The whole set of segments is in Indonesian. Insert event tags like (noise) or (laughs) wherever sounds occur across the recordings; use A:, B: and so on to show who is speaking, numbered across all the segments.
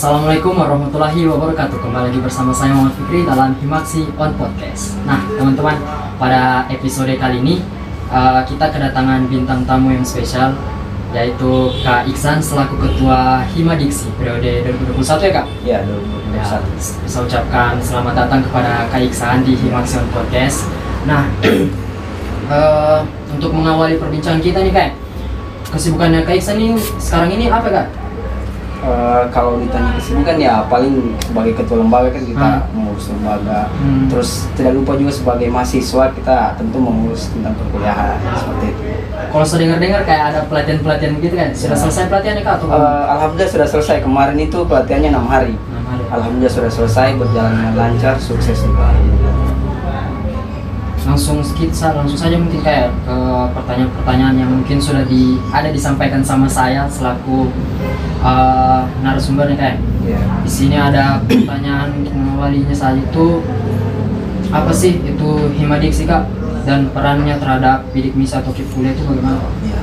A: Assalamualaikum warahmatullahi wabarakatuh Kembali lagi bersama saya Muhammad Fikri dalam Himaksi On Podcast Nah teman-teman pada episode kali ini uh, Kita kedatangan bintang tamu yang spesial Yaitu Kak Iksan selaku Ketua Himadiksi periode 2021 ya Kak?
B: Ya,
A: Ya,
B: 2021.
A: saya ucapkan selamat datang kepada Kak Iksan di Himaksi On Podcast Nah uh, (clears throat) untuk mengawali perbincangan kita nih Kak Kesibukannya Kak Iksan ini sekarang ini apa Kak?
B: Eh, kalau ditanya kesibukan ya paling sebagai ketua lembaga kan kita
A: Hmm.
B: mengurus lembaga.
A: Hmm.
B: Terus tidak lupa juga sebagai mahasiswa kita tentu mengurus tentang perkuliahan seperti itu.
A: Kalau saya dengar-dengar kayak ada pelatihan-pelatihan gitu kan, sudah
B: Ya.
A: selesai pelatihannya kak atau?
B: Eh, Alhamdulillah sudah selesai kemarin itu pelatihannya enam hari.
A: Hari.
B: Alhamdulillah sudah selesai berjalan dengan lancar sukses juga.
A: Langsung skitsa, langsung saja mungkin kayak ke pertanyaan-pertanyaan yang mungkin sudah di ada disampaikan sama saya selaku uh, narasumbernya kayak.
B: Ya.
A: Di sini ada pertanyaan untuk mengawalinya saja itu apa sih itu himadiksi kak dan perannya terhadap bidik misi atau kip kuliah itu bagaimana?
B: Ya.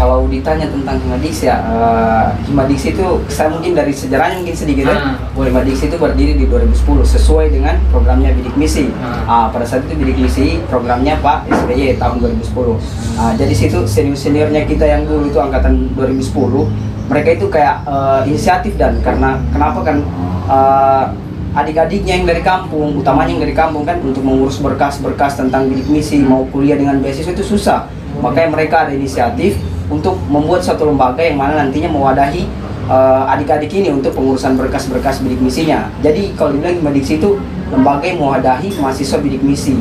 B: Kalau ditanya tentang Himadiksi ya, eh, Himadiksi itu saya mungkin dari sejarahnya mungkin sedikit ya.
A: Ah, boleh.
B: Himadiksi itu berdiri di 2010 sesuai dengan programnya bidik misi.
A: Ah.
B: Ah, pada saat itu bidik misi programnya Pak SBY tahun 2010. Ah, jadi situ senior seniornya kita yang dulu itu angkatan 2010, mereka itu kayak eh, inisiatif dan karena kenapa kan eh, adik-adiknya yang dari kampung, utamanya yang dari kampung kan untuk mengurus berkas-berkas tentang bidik misi mau kuliah dengan beasiswa itu susah. Makanya mereka ada inisiatif untuk membuat satu lembaga yang mana nantinya mewadahi eh, adik-adik ini untuk pengurusan berkas-berkas bidik misinya. Jadi kalau dibilang Himadiksi itu lembaga yang mewadahi mahasiswa bidik misi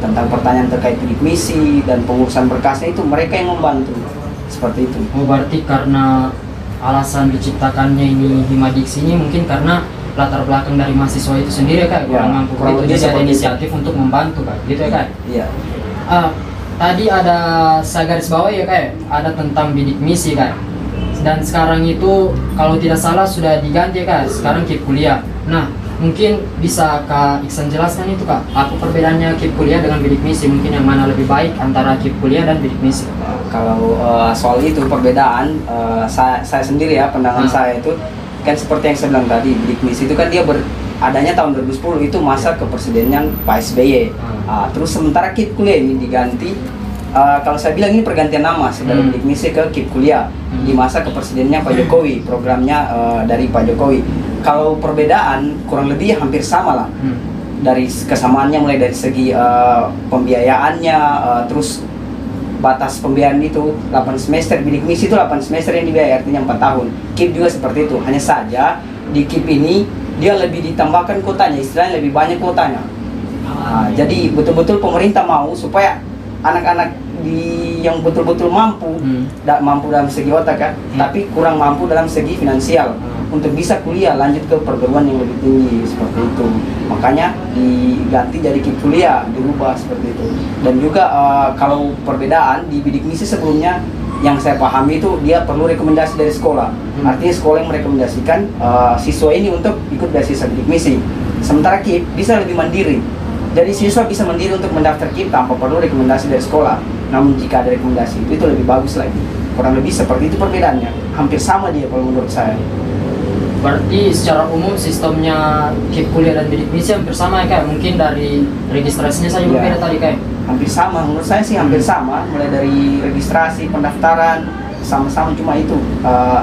B: tentang pertanyaan terkait bidik misi dan pengurusan berkasnya itu mereka yang membantu seperti itu.
A: Oh berarti karena alasan diciptakannya ini himadiksi ini mungkin karena latar belakang dari mahasiswa itu sendiri
B: Ya,
A: kurang mampu
B: kurang
A: itu jadi ada
B: itu.
A: inisiatif untuk membantu kan gitu ya kan
B: Iya.
A: Ah, tadi ada saya garis bawah ya kayak ada tentang bidik misi kan dan sekarang itu kalau tidak salah sudah diganti kan sekarang kip kuliah. Nah mungkin bisa kak Iksan jelaskan itu kak? Apa perbedaannya kip kuliah dengan bidik misi? Mungkin yang mana lebih baik antara kip kuliah dan bidik misi?
B: Kalau eh, soal itu perbedaan eh, saya, saya sendiri ya pandangan
A: Hmm.
B: saya itu kan seperti yang saya bilang tadi bidik misi itu kan dia ber, adanya tahun 2010 itu masa kepresidenan Pak SBY.
A: Hmm.
B: Ah, terus sementara KIP kuliah ini diganti eh, kalau saya bilang ini pergantian nama dari
A: Hmm.
B: misi ke KIP kuliah
A: Hmm.
B: di masa kepresidenannya Pak Jokowi programnya eh, dari Pak Jokowi. Kalau perbedaan kurang lebih hampir sama lah
A: Hmm.
B: dari kesamaannya mulai dari segi eh, pembiayaannya eh, terus batas pembiayaan itu 8 semester bidik misi itu 8 semester yang dibiayai artinya 4 tahun KIP juga seperti itu hanya saja di KIP ini dia lebih ditambahkan kuotanya istilahnya lebih banyak kuotanya Nah, jadi betul-betul pemerintah mau supaya anak-anak di yang betul-betul mampu
A: Hmm.
B: da- mampu dalam segi otak kan
A: Hmm.
B: tapi kurang mampu dalam segi finansial
A: Hmm.
B: untuk bisa kuliah lanjut ke perguruan yang lebih tinggi seperti itu makanya diganti jadi KIP kuliah dirubah seperti itu dan juga eh, kalau perbedaan di bidik misi sebelumnya yang saya pahami itu dia perlu rekomendasi dari sekolah.
A: Hmm.
B: artinya sekolah yang merekomendasikan eh, siswa ini untuk ikut beasiswa bidik misi sementara KIP bisa lebih mandiri. Jadi siswa bisa mandiri untuk mendaftar KIP tanpa perlu rekomendasi dari sekolah. Namun jika ada rekomendasi itu, itu lebih bagus lagi. Kurang lebih seperti itu perbedaannya. Hampir sama dia kalau menurut saya.
A: Berarti secara umum sistemnya KIP kuliah dan bidik misi hampir sama ya kayak mungkin dari registrasinya saja
B: Iya.
A: berbeda tadi kayak.
B: Hampir sama. Menurut saya sih hampir sama mulai dari registrasi pendaftaran sama-sama cuma itu. Eh,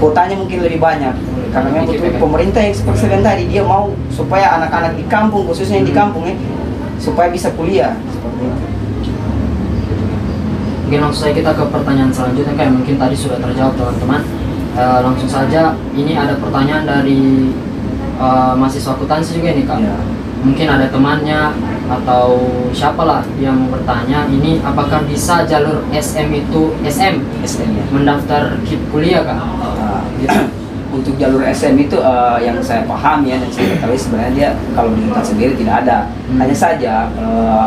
B: kuotanya mungkin lebih banyak karena memang betul
A: ya,
B: pemerintah yang seperti bilang tadi. Dia mau supaya anak-anak di kampung khususnya yang di kampung ya supaya bisa kuliah. Seperti itu.
A: Mungkin langsung saja kita ke pertanyaan selanjutnya. Kayak mungkin tadi sudah terjawab teman-teman. Eh, langsung saja ini ada pertanyaan dari eh, mahasiswa akuntansi juga nih kak.
B: Iya.
A: Mungkin ada temannya atau siapalah yang bertanya ini apakah bisa jalur SM itu SM
B: SM ya
A: mendaftar KIP kuliah kak?
B: Nah,
A: Gitu.
B: untuk jalur SM itu eh, yang saya pahami ya dan saya ketahui sebenarnya dia kalau di sendiri tidak ada.
A: Hmm.
B: Hanya saja eh,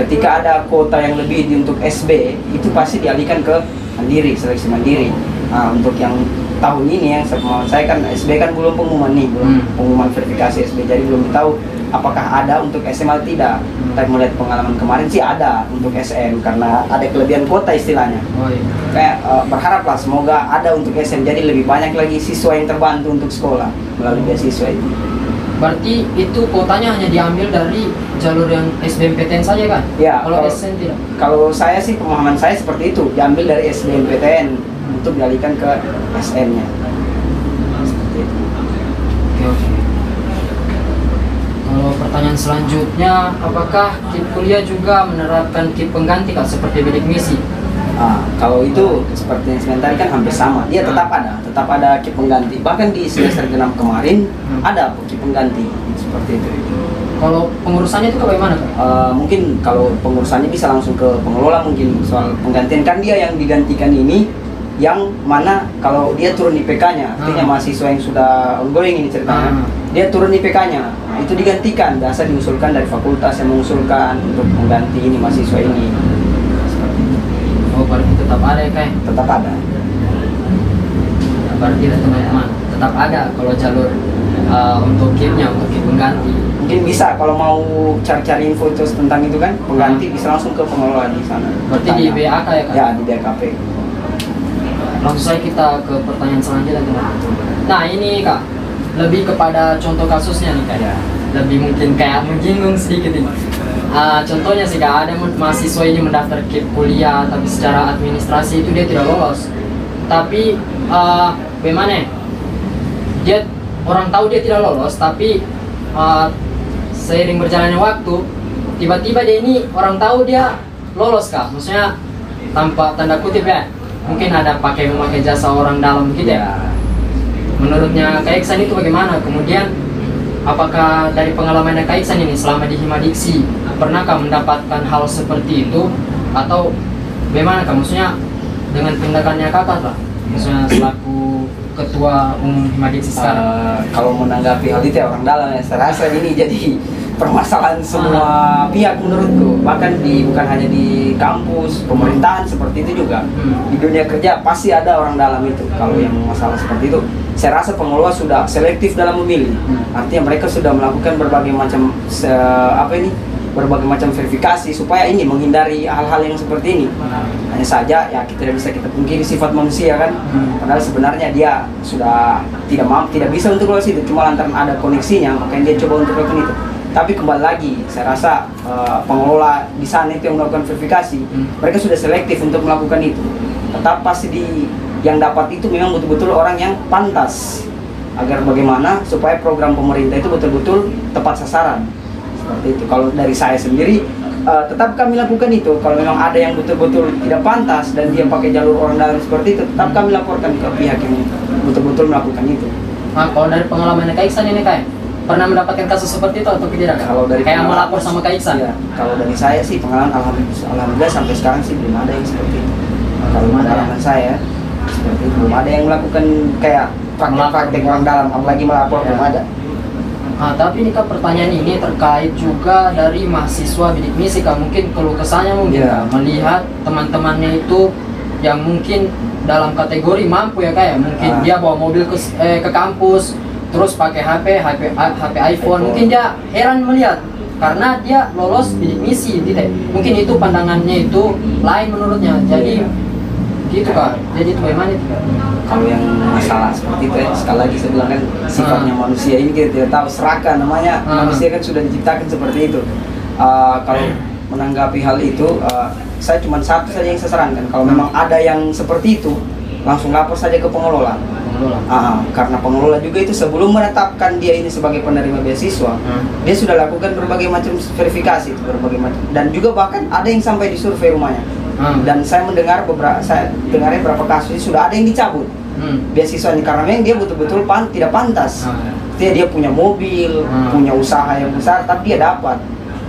B: ketika ada kuota yang lebih di untuk SB itu pasti dialihkan ke mandiri seleksi mandiri. Nah, untuk yang tahun ini yang sepemahaman saya kan SB kan belum pengumuman nih belum
A: Hmm.
B: pengumuman verifikasi SB jadi belum tahu apakah ada untuk SMA tidak.
A: Hmm.
B: Tapi melihat pengalaman kemarin sih ada untuk SM karena ada kelebihan kuota istilahnya.
A: Oh iya.
B: Kayak eh, berharaplah semoga ada untuk SM jadi lebih banyak lagi siswa yang terbantu untuk sekolah melalui beasiswa itu.
A: Berarti itu kuotanya hanya diambil dari jalur yang SBMPTN saja kan?
B: Ya,
A: Kalau
B: kalau-
A: SN tidak.
B: Kalau saya sih pemahaman saya seperti itu, diambil dari SBMPTN untuk dialihkan ke SM-nya. Seperti itu.
A: Oke. Kalau pertanyaan selanjutnya, apakah KIP kuliah juga menerapkan KIP pengganti kak seperti bidik misi?
B: Ah, kalau itu seperti yang sebentar kan hampir sama. Dia tetap ada, tetap ada KIP pengganti. Bahkan di semester genap kemarin
A: Hmm.
B: ada KIP pengganti seperti itu.
A: Kalau pengurusannya itu bagaimana kak?
B: Eh, mungkin kalau pengurusannya bisa langsung ke pengelola mungkin soal penggantian kan dia yang digantikan ini yang mana kalau dia turun IPK-nya artinya
A: Hmm.
B: mahasiswa yang sudah ongoing ini ceritanya
A: Hmm.
B: dia turun IPK-nya nah, itu digantikan biasa diusulkan dari fakultas yang mengusulkan untuk mengganti ini mahasiswa ini itu
A: Oh berarti tetap ada ya kak?
B: tetap ada
A: Ya, berarti ya, teman-teman tetap ada kalau jalur uh, untuk KIP-nya untuk KIP pengganti.
B: mungkin bisa kalau mau cari-cari info terus tentang itu kan pengganti bisa langsung ke pengelola di sana
A: Berarti di
B: Tanya.
A: BAK ya kak?
B: ya di BKP
A: Langsung saja kita ke pertanyaan selanjutnya teman. Nah ini kak, lebih kepada contoh kasusnya nih kak ya. Lebih mungkin kayak menyinggung sedikit ini. Ah, contohnya sih kak, ada ma- mahasiswa ini mendaftar KIP kuliah tapi secara administrasi itu dia tidak lolos. Tapi ah, bagaimana? ya? Dia orang tahu dia tidak lolos, tapi ah, seiring berjalannya waktu, tiba-tiba dia ini orang tahu dia lolos kak. Maksudnya tanpa tanda kutip ya, mungkin ada pakai memakai jasa orang dalam gitu ya. Menurutnya Kak Iksan itu bagaimana? Kemudian apakah dari pengalamannya Kak Iksan ini selama di Himadiksi pernahkah mendapatkan hal seperti itu atau bagaimana Kak? Maksudnya dengan tindakannya kakak lah, maksudnya selaku ketua umum Himadiksi sekarang.
B: Eh, kalau menanggapi hal itu ya orang dalam ya saya rasa ini jadi (laughs) permasalahan semua pihak menurutku bahkan di bukan hanya di kampus pemerintahan seperti itu juga
A: Hmm.
B: di dunia kerja pasti ada orang dalam itu kalau yang masalah seperti itu saya rasa pengelola sudah selektif dalam memilih.
A: Hmm.
B: artinya mereka sudah melakukan berbagai macam se- apa ini berbagai macam verifikasi supaya ini menghindari hal-hal yang seperti ini. Hanya saja ya kita tidak bisa kita pungkiri sifat manusia kan?
A: Hmm.
B: padahal sebenarnya dia sudah tidak mampu tidak bisa untuk lolos itu cuma lantaran ada koneksinya makanya dia coba untuk lakukan itu. Tapi kembali lagi saya rasa eh, pengelola di sana itu yang melakukan verifikasi.
A: Hmm.
B: mereka sudah selektif untuk melakukan itu. Tetap pasti di yang dapat itu memang betul-betul orang yang pantas agar bagaimana supaya program pemerintah itu betul-betul tepat sasaran seperti itu kalau dari saya sendiri eh, tetap kami lakukan itu kalau memang ada yang betul-betul tidak pantas dan dia pakai jalur orang dalam seperti itu tetap kami laporkan ke pihak yang betul-betul melakukan itu
A: Nah, kalau dari pengalamannya Kak Iksan ini Kak, pernah mendapatkan kasus seperti itu atau tidak? Kak?
B: kalau dari
A: kayak
B: pengalaman-
A: melapor sama Kak Iksan.
B: Iya, kalau dari saya sih pengalaman alhamdulillah, alhamdulillah sampai sekarang sih belum ada yang seperti itu kalau
A: ada ya?
B: pengalaman saya seperti itu ada yang melakukan kayak praktek-praktek orang dalam apalagi melapor
A: Ya.
B: belum ada
A: Nah, tapi ini kak pertanyaan ini terkait juga dari mahasiswa bidik misi kak mungkin keluh kesahnya mungkin
B: Iya.
A: Kak, melihat teman-temannya itu yang mungkin dalam kategori mampu ya kak ya mungkin
B: Ah.
A: dia bawa mobil ke eh, ke kampus terus pakai HP HP HP iPhone
B: iPhone.
A: mungkin dia heran melihat karena dia lolos bidik misi gitu mungkin itu pandangannya itu lain menurutnya jadi gitu kak jadi itu bagaimana itu Kak?
B: kalau yang masalah seperti itu ya sekali lagi saya bilang kan sifatnya manusia ini kita tidak tahu serakah namanya.
A: Ah.
B: manusia kan sudah diciptakan seperti itu. Uh, kalau menanggapi hal itu uh, saya cuma satu saja yang saya sarankan. Kalau memang ada yang seperti itu langsung lapor saja ke pengelola.
A: Pengelola.
B: Ah, karena pengelola juga itu sebelum menetapkan dia ini sebagai penerima beasiswa
A: Hmm.
B: dia sudah lakukan berbagai macam verifikasi berbagai macam dan juga bahkan ada yang sampai disurvei rumahnya
A: Hmm.
B: dan saya mendengar beberapa saya dengarnya beberapa kasus sudah ada yang dicabut
A: Hmm.
B: beasiswanya karena memang dia betul-betul pan, tidak pantas.
A: Hmm.
B: Dia dia punya mobil,
A: Hmm.
B: punya usaha yang besar, tapi dia dapat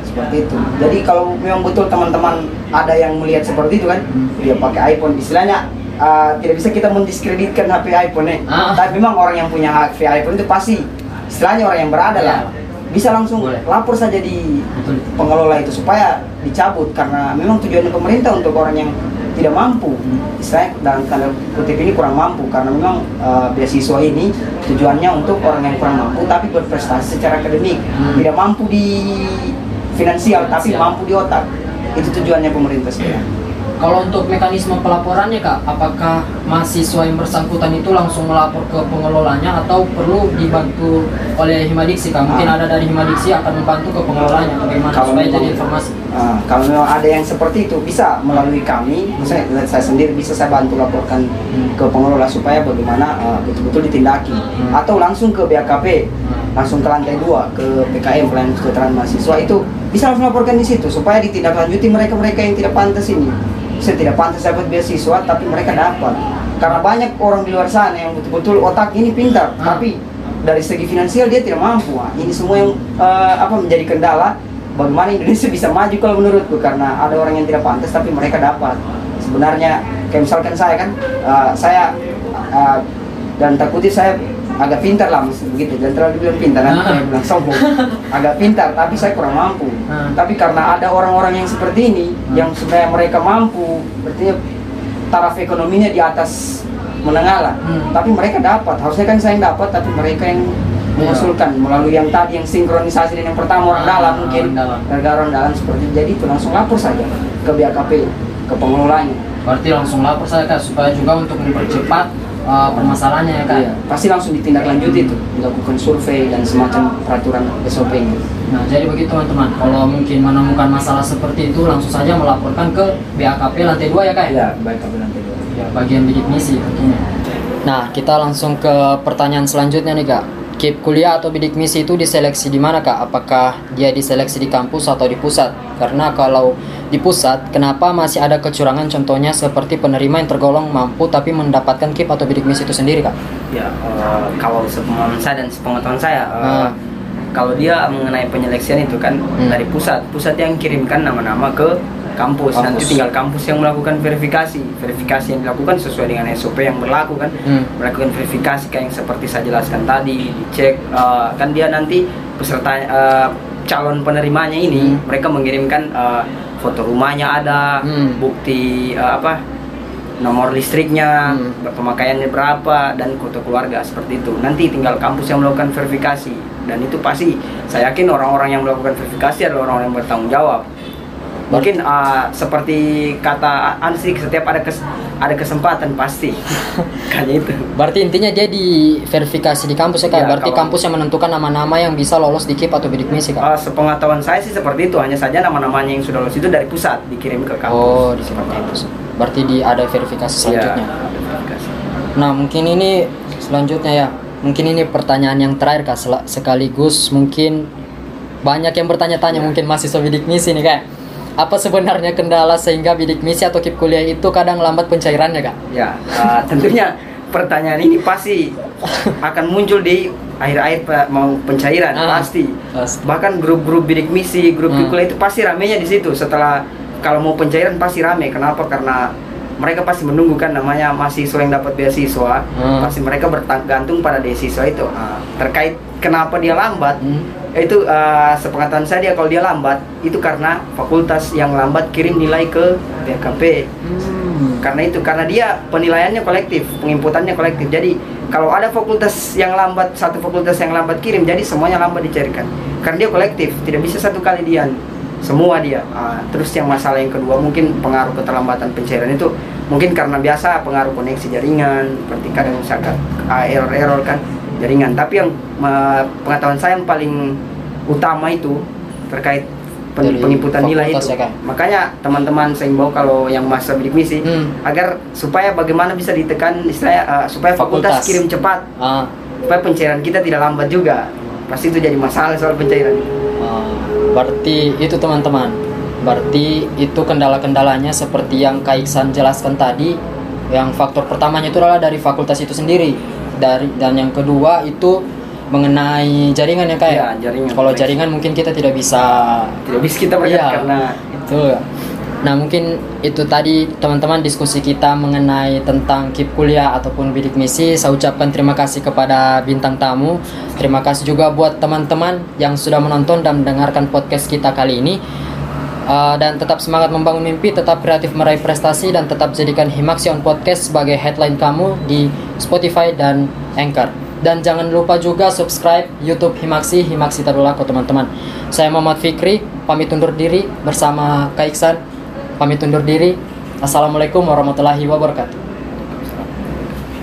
B: seperti itu. Jadi kalau memang betul teman-teman ada yang melihat seperti itu kan,
A: Hmm.
B: dia pakai iPhone, istilahnya uh, tidak bisa kita mendiskreditkan HP iPhone nya.
A: Ah.
B: Tapi memang orang yang punya HP iPhone itu pasti istilahnya orang yang berada lah.
A: Ya.
B: Bisa langsung
A: Boleh.
B: lapor saja di
A: Betul.
B: pengelola itu supaya dicabut karena memang tujuannya pemerintah untuk orang yang tidak mampu. Saya dalam tanda kutip ini kurang mampu karena memang uh, beasiswa ini tujuannya untuk orang yang kurang mampu tapi berprestasi secara akademik,
A: Hmm.
B: tidak mampu di finansial tapi mampu di otak. Itu tujuannya pemerintah sekarang.
A: Kalau untuk mekanisme pelaporannya kak, apakah mahasiswa yang bersangkutan itu langsung melapor ke pengelolanya atau perlu dibantu oleh Himadiksi kak? Mungkin
B: Ah.
A: ada dari Himadiksi akan membantu ke pengelolanya bagaimana
B: Kalau
A: supaya
B: memang-
A: jadi informasi.
B: Ah, kalau memang ada yang seperti itu bisa melalui kami, misalnya saya sendiri bisa saya bantu laporkan
A: Hmm.
B: ke pengelola supaya bagaimana ah, betul-betul ditindaki
A: Hmm.
B: atau langsung ke BAKP,
A: Hmm.
B: langsung ke lantai dua ke PKM pelayanan kesejahteraan mahasiswa itu bisa langsung laporkan di situ supaya ditindaklanjuti mereka-mereka yang tidak pantas ini. Saya tidak pantas dapat beasiswa tapi mereka dapat karena banyak orang di luar sana yang betul-betul otak ini pintar
A: Hmm.
B: tapi dari segi finansial dia tidak mampu. Ini semua yang eh, apa menjadi kendala bagaimana Indonesia bisa maju kalau menurutku karena ada orang yang tidak pantas tapi mereka dapat. Sebenarnya kayak misalkan saya kan eh, saya eh, dan takuti saya agak pintar lah begitu jangan terlalu bilang pintar nanti
A: Ah.
B: saya bilang sombong agak pintar tapi saya kurang mampu
A: Ah.
B: tapi karena ada orang-orang yang seperti ini
A: Ah.
B: yang sebenarnya mereka mampu berarti taraf ekonominya di atas menengah lah
A: Hmm.
B: tapi mereka dapat harusnya kan saya yang dapat tapi mereka yang mengusulkan melalui yang tadi yang sinkronisasi dan yang pertama orang
A: Ah,
B: dalam mungkin negara orang dalam seperti itu. jadi itu langsung lapor saja ke BAKP ke pengelolanya
A: Berarti langsung lapor kak supaya juga untuk mempercepat uh, permasalahannya ya kak.
B: Iya, pasti langsung ditindaklanjuti itu dilakukan survei dan semacam peraturan SOP nya
A: Nah, jadi begitu teman-teman. Kalau mungkin menemukan masalah seperti itu, langsung saja melaporkan ke BAKP lantai 2 ya kak?
B: ya baik KP lantai dua
A: Ya, bagian bidik misi tentunya. Nah, kita langsung ke pertanyaan selanjutnya nih kak. KIP kuliah atau bidik misi itu diseleksi di mana kak? Apakah dia diseleksi di kampus atau di pusat? Karena kalau di pusat, kenapa masih ada kecurangan contohnya seperti penerima yang tergolong mampu tapi mendapatkan KIP atau bidik misi itu sendiri kak?
C: Ya, eh, kalau sepengetahuan saya dan sepengetahuan saya, eh,
A: Ah.
C: kalau dia mengenai penyeleksian itu kan
A: Hmm.
C: dari pusat, pusat yang kirimkan nama-nama ke kampus.
B: Kampus.
C: Nanti tinggal kampus yang melakukan verifikasi. Verifikasi yang dilakukan sesuai dengan SOP yang berlaku kan.
A: Hmm.
C: Melakukan verifikasi kayak yang seperti saya jelaskan tadi, dicek eh, kan dia nanti peserta eh, calon penerimanya ini
A: Hmm.
C: mereka mengirimkan eh, foto rumahnya ada,
A: Hmm.
C: bukti eh, apa nomor listriknya,
A: Hmm.
C: pemakaiannya berapa dan foto keluarga seperti itu. Nanti tinggal kampus yang melakukan verifikasi dan itu pasti saya yakin orang-orang yang melakukan verifikasi adalah orang-orang yang bertanggung jawab. Mungkin uh, seperti kata Ansik setiap ada kes- ada kesempatan pasti. (laughs) Kayaknya itu.
A: Berarti intinya dia di verifikasi di kampus ya kak?
C: Ya,
A: Berarti
C: kalau-
A: kampus yang menentukan nama-nama yang bisa lolos di KIP atau bidik misi kak?
C: Uh, sepengetahuan saya sih seperti itu, hanya saja nama-namanya yang sudah lolos itu dari pusat dikirim ke kampus.
A: Oh, di seperti itu. Berarti di ada verifikasi selanjutnya.
C: Ya, ada verifikasi.
A: Nah, mungkin ini selanjutnya ya. Mungkin ini pertanyaan yang terakhir Kak sekaligus mungkin banyak yang bertanya-tanya mungkin mahasiswa bidik misi nih Kak. Apa sebenarnya kendala sehingga bidik misi atau KIP kuliah itu kadang lambat pencairannya Kak?
C: Ya, uh, tentunya pertanyaan ini pasti akan muncul di akhir-akhir mau pencairan
A: Ah.
C: pasti.
A: Pasti.
C: Bahkan grup-grup bidik misi, grup
A: Hmm.
C: kuliah itu pasti ramenya di situ. Setelah kalau mau pencairan pasti rame. Kenapa? Karena mereka pasti menunggu kan namanya mahasiswa yang dapat beasiswa.
A: Hmm.
C: Pasti mereka bergantung pada beasiswa itu. Ah, terkait kenapa dia lambat,
A: Hmm.
C: itu uh, sepengetahuan saya dia kalau dia lambat itu karena fakultas yang lambat kirim nilai ke BKP
A: Hmm.
C: karena itu karena dia penilaiannya kolektif penginputannya kolektif. Jadi kalau ada fakultas yang lambat satu fakultas yang lambat kirim jadi semuanya lambat dicarikan. Karena dia kolektif tidak bisa satu kali dia semua dia. Ah, terus yang masalah yang kedua mungkin pengaruh keterlambatan pencairan itu mungkin karena biasa pengaruh koneksi jaringan seperti kadang misalkan ah, error-error kan jaringan tapi yang eh, pengetahuan saya yang paling utama itu terkait pen- penginputan nilai itu
A: ya, Kak?
C: makanya teman-teman saya imbau kalau yang masa bidik misi
A: Hmm.
C: agar supaya bagaimana bisa ditekan istilahnya uh, supaya fakultas,
A: Fakultas.
C: kirim cepat
A: Ah.
C: supaya pencairan kita tidak lambat juga pasti itu jadi masalah soal pencairan
A: Ah, berarti itu teman-teman. Berarti itu kendala-kendalanya seperti yang Kak Iksan jelaskan tadi. Yang faktor pertamanya itu adalah dari fakultas itu sendiri. Dari dan yang kedua itu mengenai jaringan ya kayak.
C: Iya, jaringan.
A: Kalau jaringan mungkin kita tidak bisa
C: tidak bisa kita bergerak
A: Iya.
C: karena
A: itu. Nah mungkin itu tadi teman-teman diskusi kita mengenai tentang KIP kuliah ataupun bidik misi. Saya ucapkan terima kasih kepada bintang tamu. Terima kasih juga buat teman-teman yang sudah menonton dan mendengarkan podcast kita kali ini. Uh, dan tetap semangat membangun mimpi, tetap kreatif meraih prestasi dan tetap jadikan Himaksi on Podcast sebagai headline kamu di Spotify dan Anchor. Dan jangan lupa juga subscribe YouTube Himaksi, Himaksi Tadulako teman-teman. Saya Muhammad Fikri, pamit undur diri bersama Kak Iksan. Pamit undur diri. Assalamualaikum warahmatullahi wabarakatuh.